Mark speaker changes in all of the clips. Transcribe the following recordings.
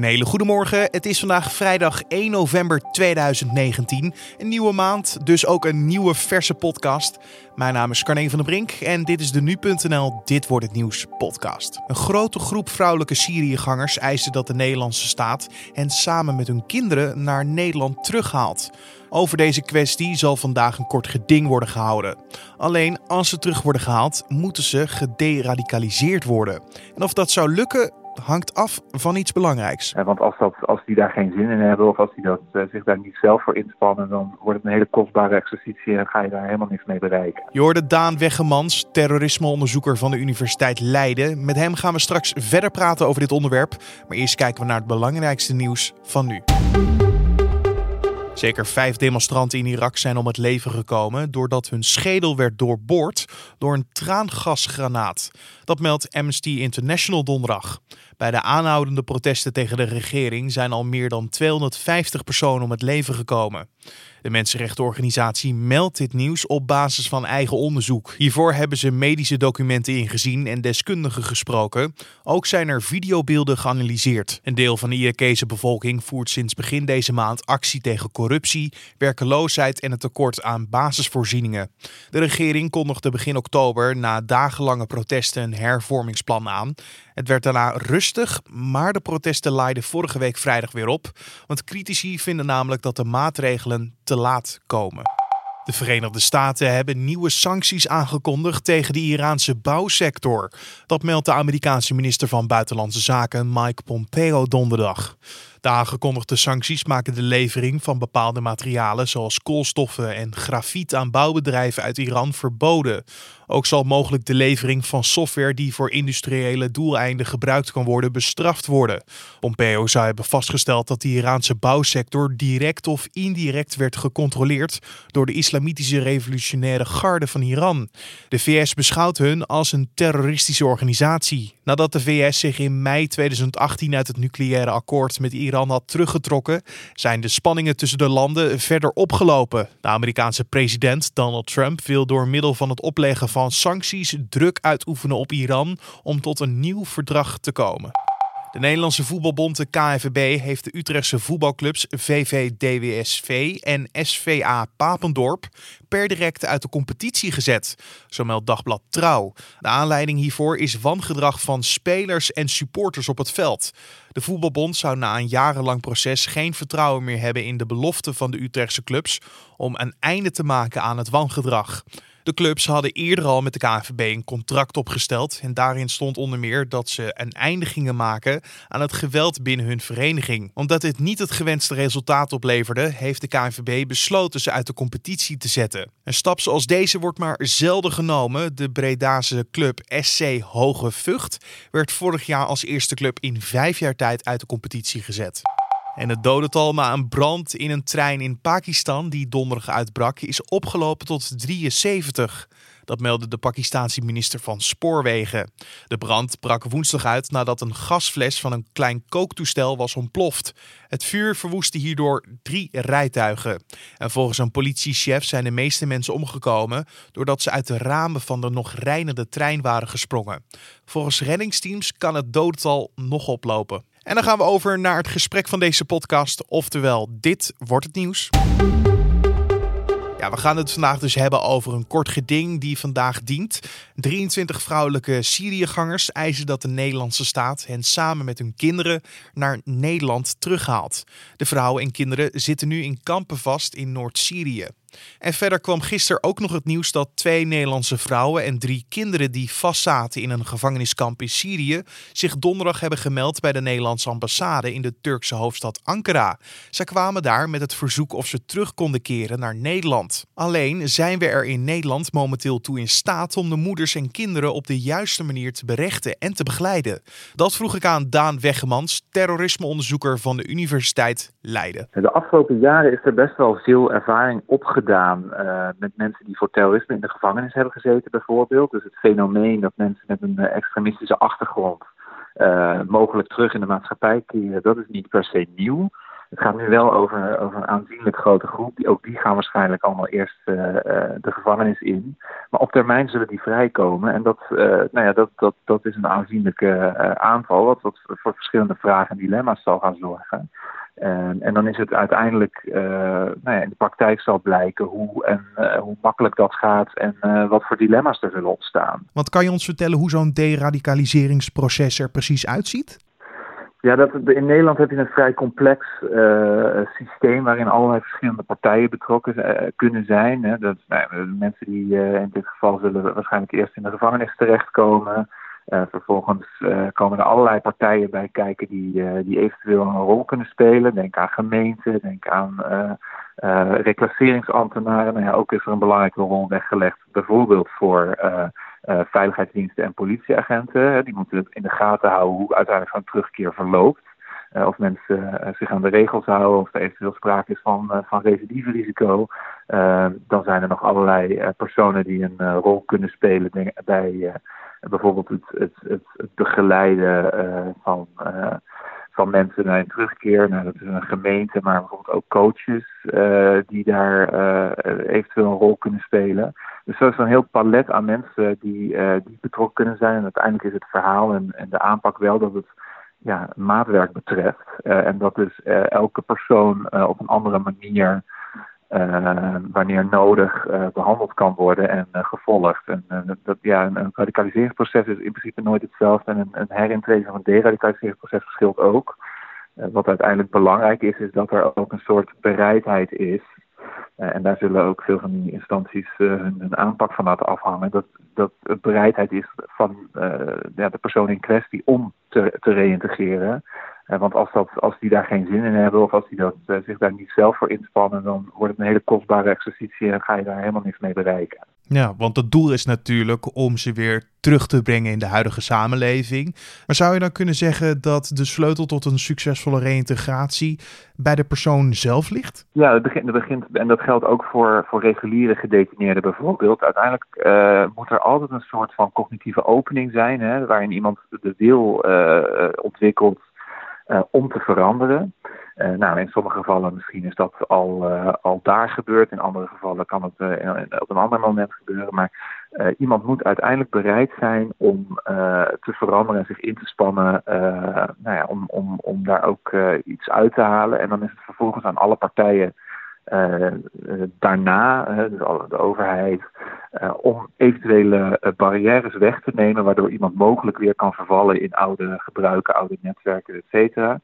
Speaker 1: Een hele goede morgen. Het is vandaag vrijdag 1 november 2019. Een nieuwe maand, dus ook een nieuwe verse podcast. Mijn naam is Carne van der Brink en dit is de Nu.nl Dit Wordt Het Nieuws podcast. Een grote groep vrouwelijke Syriëgangers eisen dat de Nederlandse staat hen samen met hun kinderen naar Nederland terughaalt. Over deze kwestie zal vandaag een kort geding worden gehouden. Alleen als ze terug worden gehaald, moeten ze gederadicaliseerd worden. En of dat zou lukken, hangt af van iets belangrijks.
Speaker 2: Want als, dat, als die daar geen zin in hebben of als die dat, uh, zich daar niet zelf voor inspannen, dan wordt het een hele kostbare exercitie en ga je daar helemaal niks mee bereiken.
Speaker 1: Je hoorde Daan Weggemans, terrorismeonderzoeker van de Universiteit Leiden. Met hem gaan we straks verder praten over dit onderwerp. Maar eerst kijken we naar het belangrijkste nieuws van nu. Zeker vijf demonstranten in Irak zijn om het leven gekomen doordat hun schedel werd doorboord door een traangasgranaat. Dat meldt Amnesty International donderdag. Bij de aanhoudende protesten tegen de regering zijn al meer dan 250 personen om het leven gekomen. De mensenrechtenorganisatie meldt dit nieuws op basis van eigen onderzoek. Hiervoor hebben ze medische documenten ingezien en deskundigen gesproken. Ook zijn er videobeelden geanalyseerd. Een deel van de Irakese bevolking voert sinds begin deze maand actie tegen corruptie, werkeloosheid en het tekort aan basisvoorzieningen. De regering kondigde begin oktober na dagenlange protesten een hervormingsplan aan. Het werd daarna rustig, maar de protesten laaiden vorige week vrijdag weer op. Want critici vinden namelijk dat de maatregelen te laat komen. De Verenigde Staten hebben nieuwe sancties aangekondigd tegen de Iraanse bouwsector. Dat meldt de Amerikaanse minister van Buitenlandse Zaken Mike Pompeo donderdag. De aangekondigde sancties maken de levering van bepaalde materialen zoals koolstoffen en grafiet aan bouwbedrijven uit Iran verboden. Ook zal mogelijk de levering van software die voor industriële doeleinden gebruikt kan worden bestraft worden. Pompeo zou hebben vastgesteld dat de Iraanse bouwsector direct of indirect werd gecontroleerd door de Islamitische Revolutionaire Garde van Iran. De VS beschouwt hun als een terroristische organisatie. Nadat de VS zich in mei 2018 uit het nucleaire akkoord met Iran had teruggetrokken, zijn de spanningen tussen de landen verder opgelopen. De Amerikaanse president Donald Trump wil door middel van het opleggen van sancties druk uitoefenen op Iran om tot een nieuw verdrag te komen. De Nederlandse voetbalbond, de KNVB, heeft de Utrechtse voetbalclubs VVDWSV en SVA Papendorp per direct uit de competitie gezet, zo meldt Dagblad Trouw. De aanleiding hiervoor is wangedrag van spelers en supporters op het veld. De voetbalbond zou na een jarenlang proces geen vertrouwen meer hebben in de belofte van de Utrechtse clubs om een einde te maken aan het wangedrag. De clubs hadden eerder al met de KNVB een contract opgesteld en daarin stond onder meer dat ze een einde gingen maken aan het geweld binnen hun vereniging. Omdat dit niet het gewenste resultaat opleverde, heeft de KNVB besloten ze uit de competitie te zetten. Een stap zoals deze wordt maar zelden genomen. De Bredase club SC Hoge Vught werd vorig jaar als eerste club in vijf jaar tijd uit de competitie gezet. En het dodental na een brand in een trein in Pakistan die donderdag uitbrak is opgelopen tot 73. Dat meldde de Pakistanse minister van Spoorwegen. De brand brak woensdag uit nadat een gasfles van een klein kooktoestel was ontploft. Het vuur verwoestte hierdoor drie rijtuigen. En volgens een politiechef zijn de meeste mensen omgekomen doordat ze uit de ramen van de nog rijdende trein waren gesprongen. Volgens reddingsteams kan het dodental nog oplopen. En dan gaan we over naar het gesprek van deze podcast, oftewel dit wordt het nieuws. Ja, we gaan het vandaag dus hebben over een kort geding die vandaag dient. 23 vrouwelijke Syriëgangers eisen dat de Nederlandse staat hen samen met hun kinderen naar Nederland terughaalt. De vrouwen en kinderen zitten nu in kampen vast in Noord-Syrië. En verder kwam gisteren ook nog het nieuws dat twee Nederlandse vrouwen en drie kinderen die vastzaten in een gevangeniskamp in Syrië zich donderdag hebben gemeld bij de Nederlandse ambassade in de Turkse hoofdstad Ankara. Zij kwamen daar met het verzoek of ze terug konden keren naar Nederland. Alleen zijn we er in Nederland momenteel toe in staat om de moeders en kinderen op de juiste manier te berechten en te begeleiden. Dat vroeg ik aan Daan Weggemans, terrorismeonderzoeker van de Universiteit Leiden.
Speaker 2: De afgelopen jaren is er best wel veel ervaring opgedaan gedaan uh, met mensen die voor terrorisme in de gevangenis hebben gezeten, bijvoorbeeld. Dus het fenomeen dat mensen met een uh, extremistische achtergrond uh, mogelijk terug in de maatschappij keren, dat is niet per se nieuw. Het gaat nu wel over, over een aanzienlijk grote groep. Die, ook die gaan waarschijnlijk allemaal eerst de gevangenis in. Maar op termijn zullen die vrijkomen. En dat, nou ja, dat, dat, dat is een aanzienlijke aanval, wat, voor verschillende vragen en dilemma's zal gaan zorgen. En, dan is het uiteindelijk, nou ja, in de praktijk zal blijken hoe, en, hoe makkelijk dat gaat en wat voor dilemma's er zullen ontstaan.
Speaker 1: Want kan je ons vertellen hoe zo'n deradicaliseringsproces er precies uitziet?
Speaker 2: Ja, dat, in Nederland heb je een vrij complex systeem waarin allerlei verschillende partijen betrokken kunnen zijn. Hè. Dat, nou, mensen die in dit geval zullen waarschijnlijk eerst in de gevangenis terechtkomen. Vervolgens komen er allerlei partijen bij kijken die, die eventueel een rol kunnen spelen. Denk aan gemeenten, denk aan reclasseringsambtenaren. Nou ja, ook is er een belangrijke rol weggelegd, bijvoorbeeld voor veiligheidsdiensten en politieagenten. Die moeten in de gaten houden hoe uiteindelijk zo'n terugkeer verloopt. of mensen zich aan de regels houden, of er eventueel sprake is van, van recidiverisico. dan zijn er nog allerlei personen die een rol kunnen spelen bij bijvoorbeeld het, het, het, het begeleiden uh, van, uh, van mensen naar een terugkeer. Nou, dat is een gemeente, maar bijvoorbeeld ook coaches uh, die daar eventueel een rol kunnen spelen. Dus zo is een heel palet aan mensen die, die betrokken kunnen zijn. En uiteindelijk is het verhaal en, en de aanpak wel dat het ja, maatwerk betreft. en dat dus elke persoon op een andere manier uh, wanneer nodig uh, behandeld kan worden en uh, gevolgd. En dat, ja, een, een, radicaliseringsproces is in principe nooit hetzelfde en een, een van een deradicaliseringsproces verschilt ook. wat uiteindelijk belangrijk is, is dat er ook een soort bereidheid is. en daar zullen ook veel van die instanties hun, hun, aanpak van laten afhangen. Dat, dat het bereidheid is van ja, de persoon in kwestie om te, te reïntegreren. Uh, want als, dat, als die daar geen zin in hebben of als die dat, uh, zich daar niet zelf voor inspannen, dan wordt het een hele kostbare exercitie en ga je daar helemaal niks mee bereiken.
Speaker 1: Ja, want het doel is natuurlijk om ze weer terug te brengen in de huidige samenleving. Maar zou je dan kunnen zeggen dat de sleutel tot een succesvolle reïntegratie bij de persoon zelf ligt?
Speaker 2: Ja, het begint, het begint en dat geldt ook voor, voor reguliere gedetineerden bijvoorbeeld. Uiteindelijk uh, moet er altijd een soort van cognitieve opening zijn, hè, waarin iemand de wil uh, ontwikkelt uh, om te veranderen. Uh, nou, in sommige gevallen misschien is dat al, uh, al daar gebeurd. In andere gevallen kan het op een ander moment gebeuren. Maar iemand moet uiteindelijk bereid zijn om te veranderen en zich in te spannen. nou ja, om, om, om daar ook iets uit te halen. En dan is het vervolgens aan alle partijen daarna, dus de overheid, uh, om eventuele barrières weg te nemen, waardoor iemand mogelijk weer kan vervallen in oude gebruiken, oude netwerken, et cetera.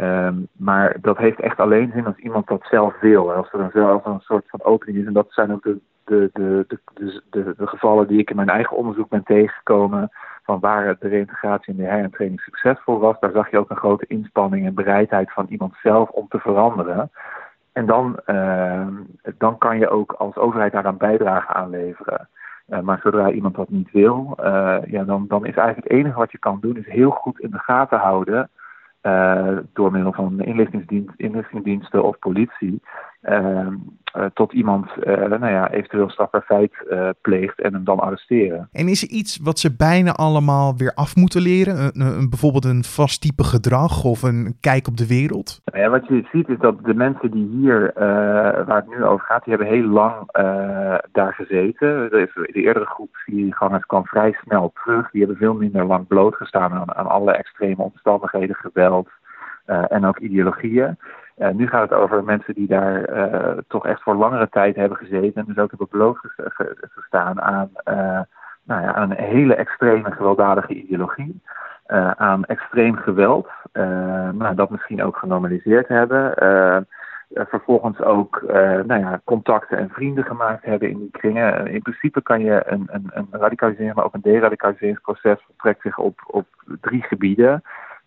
Speaker 2: Um, maar dat heeft echt alleen zin als iemand dat zelf wil. Als er een, zelf een soort van opening is. En dat zijn ook de, de, de, de, de, de gevallen die ik in mijn eigen onderzoek ben tegengekomen. Van waar de reïntegratie en de herintraining succesvol was. Daar zag je ook een grote inspanning en bereidheid van iemand zelf om te veranderen. En dan, uh, dan kan je ook als overheid daar dan bijdrage aan leveren. Uh, maar zodra iemand dat niet wil, uh, ja, dan, dan is eigenlijk het enige wat je kan doen, is heel goed in de gaten houden. door middel van inlichtingsdienst, inlichtingendiensten of politie. Ehm, uh, tot iemand uh, nou ja, eventueel strafbaar feit uh, pleegt en hem dan arresteren.
Speaker 1: En is er iets wat ze bijna allemaal weer af moeten leren? Een, een, bijvoorbeeld een vast type gedrag of een kijk op de wereld?
Speaker 2: Nou ja, wat je ziet is dat de mensen die hier, waar het nu over gaat, die hebben heel lang daar gezeten. De, eerdere groep kwam vrij snel terug. Die hebben veel minder lang blootgestaan aan, aan alle extreme omstandigheden, geweld en ook ideologieën. Uh, nu gaat het over mensen die daar uh, toch echt voor langere tijd hebben gezeten en dus ook hebben blootgestaan aan, uh, nou ja, aan een hele extreme gewelddadige ideologie, aan extreem geweld, nou, dat misschien ook genormaliseerd hebben. vervolgens ook nou ja, contacten en vrienden gemaakt hebben in die kringen. In principe kan je een, een, een radicalisering, maar ook een deradicaliseringsproces vertrekt zich op, op drie gebieden.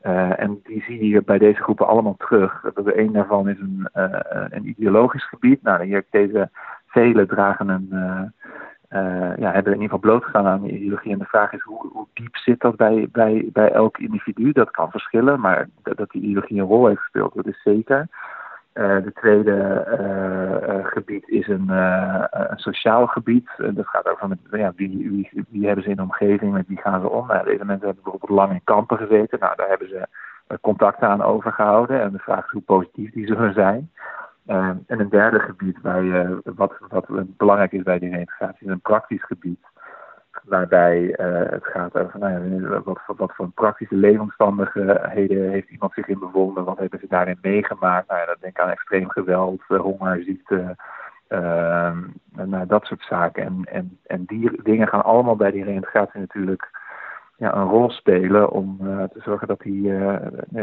Speaker 2: Uh, en die zie je bij deze groepen allemaal terug. De een daarvan is een, uh, een ideologisch gebied. Nou, deze velen dragen een, uh, ja, hebben in ieder geval blootgestaan aan die ideologie. En de vraag is hoe, hoe, diep zit dat bij, bij, bij elk individu? Dat kan verschillen, maar dat die ideologie een rol heeft gespeeld, dat is zeker. Uh, de tweede uh, uh, gebied is een, een sociaal gebied. dat gaat over met, ja, wie, wie, wie hebben ze in de omgeving, met wie gaan ze om. Nou, deze mensen hebben bijvoorbeeld lang in kampen gezeten. Nou, daar hebben ze contacten aan overgehouden. En de vraag is hoe positief die zullen zijn. en een derde gebied bij, wat, wat belangrijk is bij die reintegratie is een praktisch gebied waarbij het gaat over nou wat, wat, voor praktische leefomstandigheden heeft iemand zich in bevonden, wat hebben ze daarin meegemaakt. Nou dat denk aan extreem geweld, honger, ziekte, uh, nou, dat soort zaken. En, en, en die dingen gaan allemaal bij die reïntegratie natuurlijk ja, een rol spelen om uh, te zorgen dat, die, uh,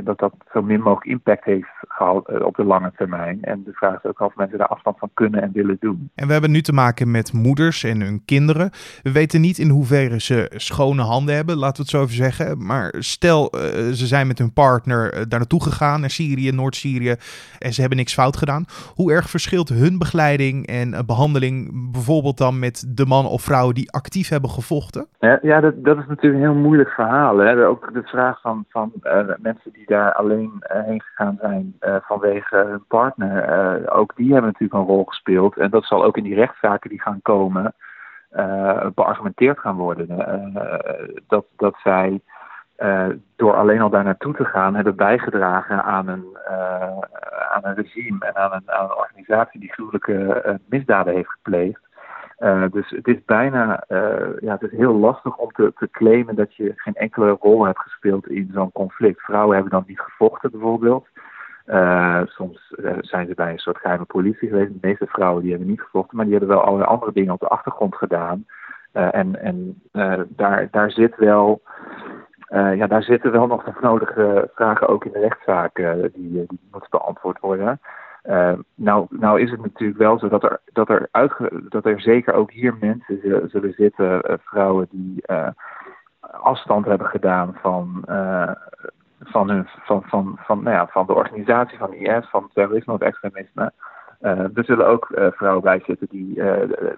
Speaker 2: dat dat zo min mogelijk impact heeft gehad uh, op de lange termijn. En de vraag is ook of mensen daar afstand van kunnen en willen doen.
Speaker 1: En we hebben nu te maken met moeders en hun kinderen. We weten niet in hoeverre ze schone handen hebben, laten we het zo even zeggen. Maar stel, ze zijn met hun partner daar naartoe gegaan, naar Syrië, Noord-Syrië, en ze hebben niks fout gedaan. Hoe erg verschilt hun begeleiding en behandeling bijvoorbeeld dan met de man of vrouw die actief hebben gevochten?
Speaker 2: Ja, ja dat, dat is natuurlijk heel moeilijk verhaal. Hè? Ook de vraag van, van uh, mensen die daar alleen uh, heen gegaan zijn uh, vanwege hun partner. ook die hebben natuurlijk een rol gespeeld. En dat zal ook in die rechtszaken die gaan komen beargumenteerd gaan worden. dat, dat zij door alleen al daar naartoe te gaan hebben bijgedragen aan een, aan een regime en aan een, aan een organisatie die gruwelijke misdaden heeft gepleegd. Uh, dus het is bijna uh, ja, het is heel lastig om te, te claimen dat je geen enkele rol hebt gespeeld in zo'n conflict. Vrouwen hebben dan niet gevochten bijvoorbeeld. Uh, soms zijn ze bij een soort geheime politie geweest. De meeste vrouwen die hebben niet gevochten, maar die hebben wel allerlei andere dingen op de achtergrond gedaan. en en daar, daar zit wel. ja, daar zitten wel nog de nodige vragen ook in de rechtszaken die, die moeten beantwoord worden. Uh, nou, nou is het natuurlijk wel zo dat er, dat er, dat er zeker ook hier mensen zullen zitten, uh, vrouwen die uh, afstand hebben gedaan van, van, hun, van, van, van, nou van de organisatie van IS, van terrorisme of extremisme. er zullen ook vrouwen bij zitten die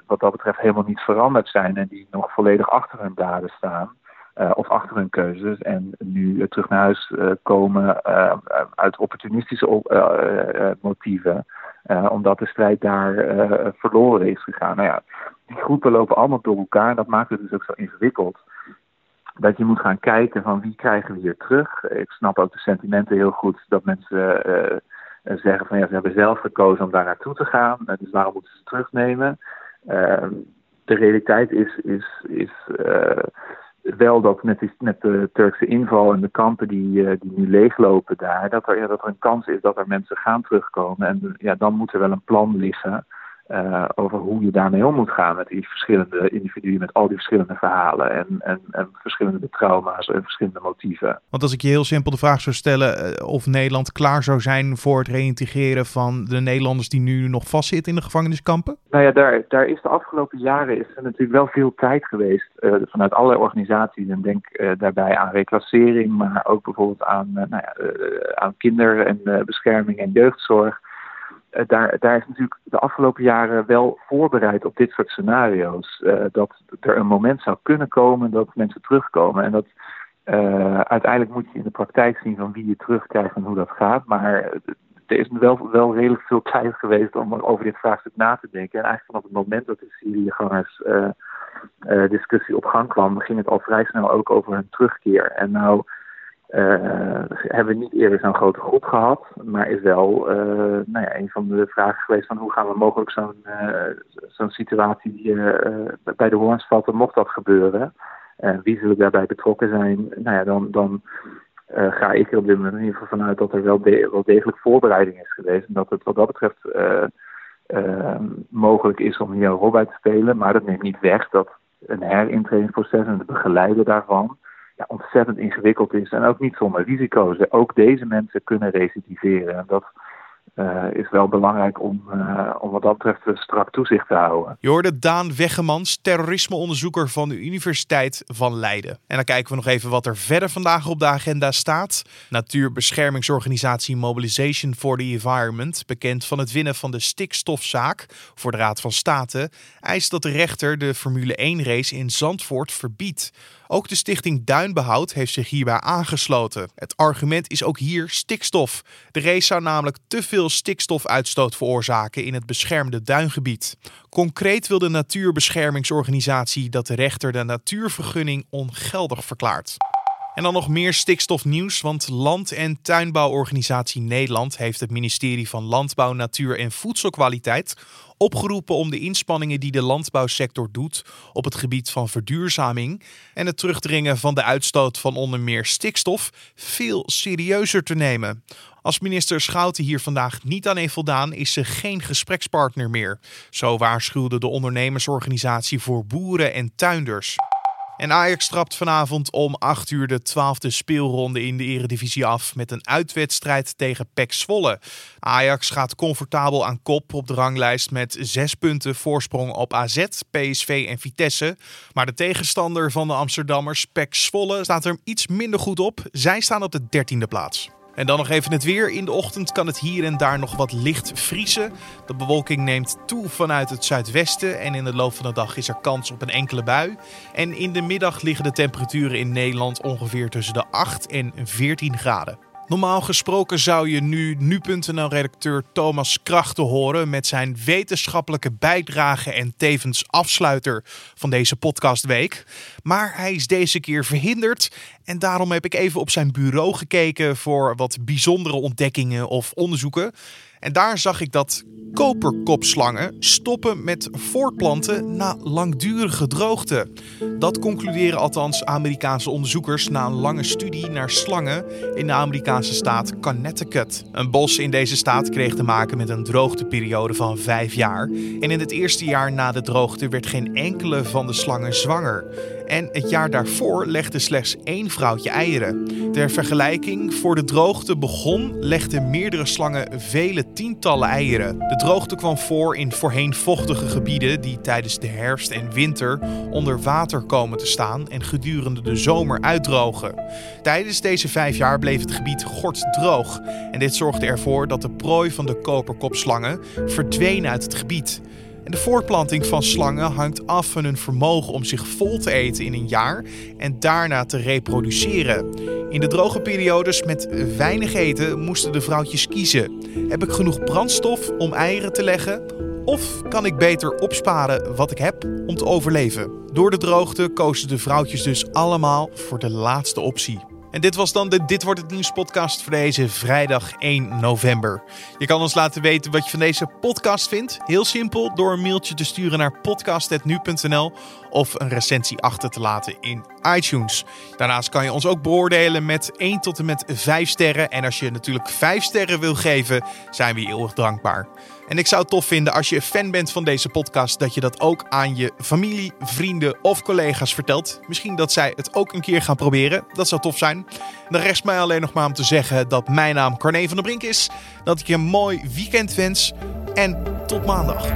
Speaker 2: wat dat betreft helemaal niet veranderd zijn en die nog volledig achter hun daden staan. Uh, of achter hun keuzes en nu uh, terug naar huis uh, komen uit opportunistische motieven, omdat de strijd daar verloren is gegaan. Nou ja, die groepen lopen allemaal door elkaar en dat maakt het dus ook zo ingewikkeld. Dat je moet gaan kijken van wie krijgen we hier terug. Ik snap ook de sentimenten heel goed dat mensen zeggen van ja, ze hebben zelf gekozen om daar naartoe te gaan, dus waarom moeten ze terugnemen? de realiteit is, is, is wel dat met, die, met de Turkse inval en de kampen die, uh, die nu leeglopen daar, dat er, ja, dat er een kans is dat er mensen gaan terugkomen. En ja, dan moet er wel een plan liggen uh, over hoe je daarmee om moet gaan met die verschillende individuen, met al die verschillende verhalen en, en, en verschillende trauma's en verschillende motieven.
Speaker 1: Want als ik je heel simpel de vraag zou stellen uh, of Nederland klaar zou zijn voor het reïntegreren van de Nederlanders die nu nog vastzitten in de gevangeniskampen?
Speaker 2: Nou ja, daar, daar is de afgelopen jaren is er natuurlijk wel veel tijd geweest uh, vanuit allerlei organisaties. En denk daarbij aan reclassering, maar ook bijvoorbeeld aan, nou ja, aan kinder- en bescherming en jeugdzorg. Eh, daar, daar is natuurlijk de afgelopen jaren wel voorbereid op dit soort scenario's. Uh, dat er een moment zou kunnen komen dat mensen terugkomen. En dat uh, uiteindelijk moet je in de praktijk zien van wie je terugkrijgt en hoe dat gaat. Maar er is wel, wel redelijk veel tijd geweest om over dit vraagstuk na te denken. En eigenlijk vanaf het moment dat de Syriëgangers discussie op gang kwam, ging het al vrij snel ook over hun terugkeer. En nou uh, hebben we niet eerder zo'n grote groep gehad, maar is wel uh, nou ja, een van de vragen geweest van hoe gaan we mogelijk zo'n uh, zo'n situatie bij de hoorns vatten, mocht dat gebeuren. wie zullen daarbij betrokken zijn? Nou ja, dan, dan ga ik er op dit moment in ieder geval vanuit dat er wel, wel degelijk voorbereiding is geweest. En dat het wat dat betreft mogelijk is om hier een rol bij te spelen. Maar dat neemt niet weg dat een herintredingsproces en het begeleiden daarvan ja, ontzettend ingewikkeld is en ook niet zonder risico's. Ook deze mensen kunnen recidiveren. En dat uh, is wel belangrijk om, uh, om wat dat betreft strak toezicht te houden.
Speaker 1: Je Daan Weggemans, terrorismeonderzoeker van de Universiteit van Leiden. En dan kijken we nog even wat er verder vandaag op de agenda staat. Natuurbeschermingsorganisatie Mobilization for the Environment, bekend van het winnen van de stikstofzaak voor de Raad van State, eist dat de rechter de Formule 1-race in Zandvoort verbiedt. Ook de stichting Duinbehoud heeft zich hierbij aangesloten. Het argument is ook hier stikstof. De race zou namelijk te veel stikstofuitstoot veroorzaken in het beschermde duingebied. Concreet wil de natuurbeschermingsorganisatie dat de rechter de natuurvergunning ongeldig verklaart. En dan nog meer stikstofnieuws, want Land- en Tuinbouworganisatie Nederland heeft het ministerie van Landbouw, Natuur en Voedselkwaliteit opgeroepen om de inspanningen die de landbouwsector doet op het gebied van verduurzaming en het terugdringen van de uitstoot van onder meer stikstof veel serieuzer te nemen. Als minister Schouten hier vandaag niet aan heeft voldaan, is ze geen gesprekspartner meer. Zo waarschuwde de ondernemersorganisatie voor boeren en tuinders. En Ajax trapt vanavond om 8 uur de 12e speelronde in de Eredivisie af met een uitwedstrijd tegen PEC Zwolle. Ajax gaat comfortabel aan kop op de ranglijst met 6 punten voorsprong op AZ, PSV en Vitesse. Maar de tegenstander van de Amsterdammers, PEC Zwolle, staat er iets minder goed op. Zij staan op de 13e plaats. En dan nog even het weer. In de ochtend kan het hier en daar nog wat licht vriezen. De bewolking neemt toe vanuit het zuidwesten en in de loop van de dag is er kans op een enkele bui. En in de middag liggen de temperaturen in Nederland ongeveer tussen de 8 en 14 graden. Normaal gesproken zou je nu nu.nl-redacteur Thomas Krachten horen met zijn wetenschappelijke bijdrage en tevens afsluiter van deze podcastweek. Maar hij is deze keer verhinderd en daarom heb ik even op zijn bureau gekeken voor wat bijzondere ontdekkingen of onderzoeken. En daar zag ik dat koperkopslangen stoppen met voortplanten na langdurige droogte. Dat concluderen althans Amerikaanse onderzoekers na een lange studie naar slangen in de Amerikaanse staat Connecticut. Een bos in deze staat kreeg te maken met een droogteperiode van vijf jaar. En in het eerste jaar na de droogte werd geen enkele van de slangen zwanger. En het jaar daarvoor legde slechts één vrouwtje eieren. Ter vergelijking, voor de droogte begon, legden meerdere slangen vele tientallen eieren. De droogte kwam voor in voorheen vochtige gebieden die tijdens de herfst en winter onder water komen te staan en gedurende de zomer uitdrogen. Tijdens deze vijf jaar bleef het gebied droog en dit zorgde ervoor dat de prooi van de koperkopslangen verdween uit het gebied. En de voortplanting van slangen hangt af van hun vermogen om zich vol te eten in een jaar en daarna te reproduceren. In de droge periodes met weinig eten moesten de vrouwtjes kiezen. Heb ik genoeg brandstof om eieren te leggen? Of kan ik beter opsparen wat ik heb om te overleven? Door de droogte kozen de vrouwtjes dus allemaal voor de laatste optie. En dit was dan de Dit wordt het nieuws podcast voor deze vrijdag 1 november. Je kan ons laten weten wat je van deze podcast vindt. Heel simpel door een mailtje te sturen naar podcast.nu.nl of een recensie achter te laten in iTunes. Daarnaast kan je ons ook beoordelen met 1 tot en met 5 sterren. En als je natuurlijk 5 sterren wil geven, zijn we eeuwig dankbaar. En ik zou het tof vinden als je fan bent van deze podcast, dat je dat ook aan je familie, vrienden of collega's vertelt. Misschien dat zij het ook een keer gaan proberen. Dat zou tof zijn. Dan rest mij alleen nog maar om te zeggen dat mijn naam Carne van der Brink is. Dat ik je een mooi weekend wens. En tot maandag.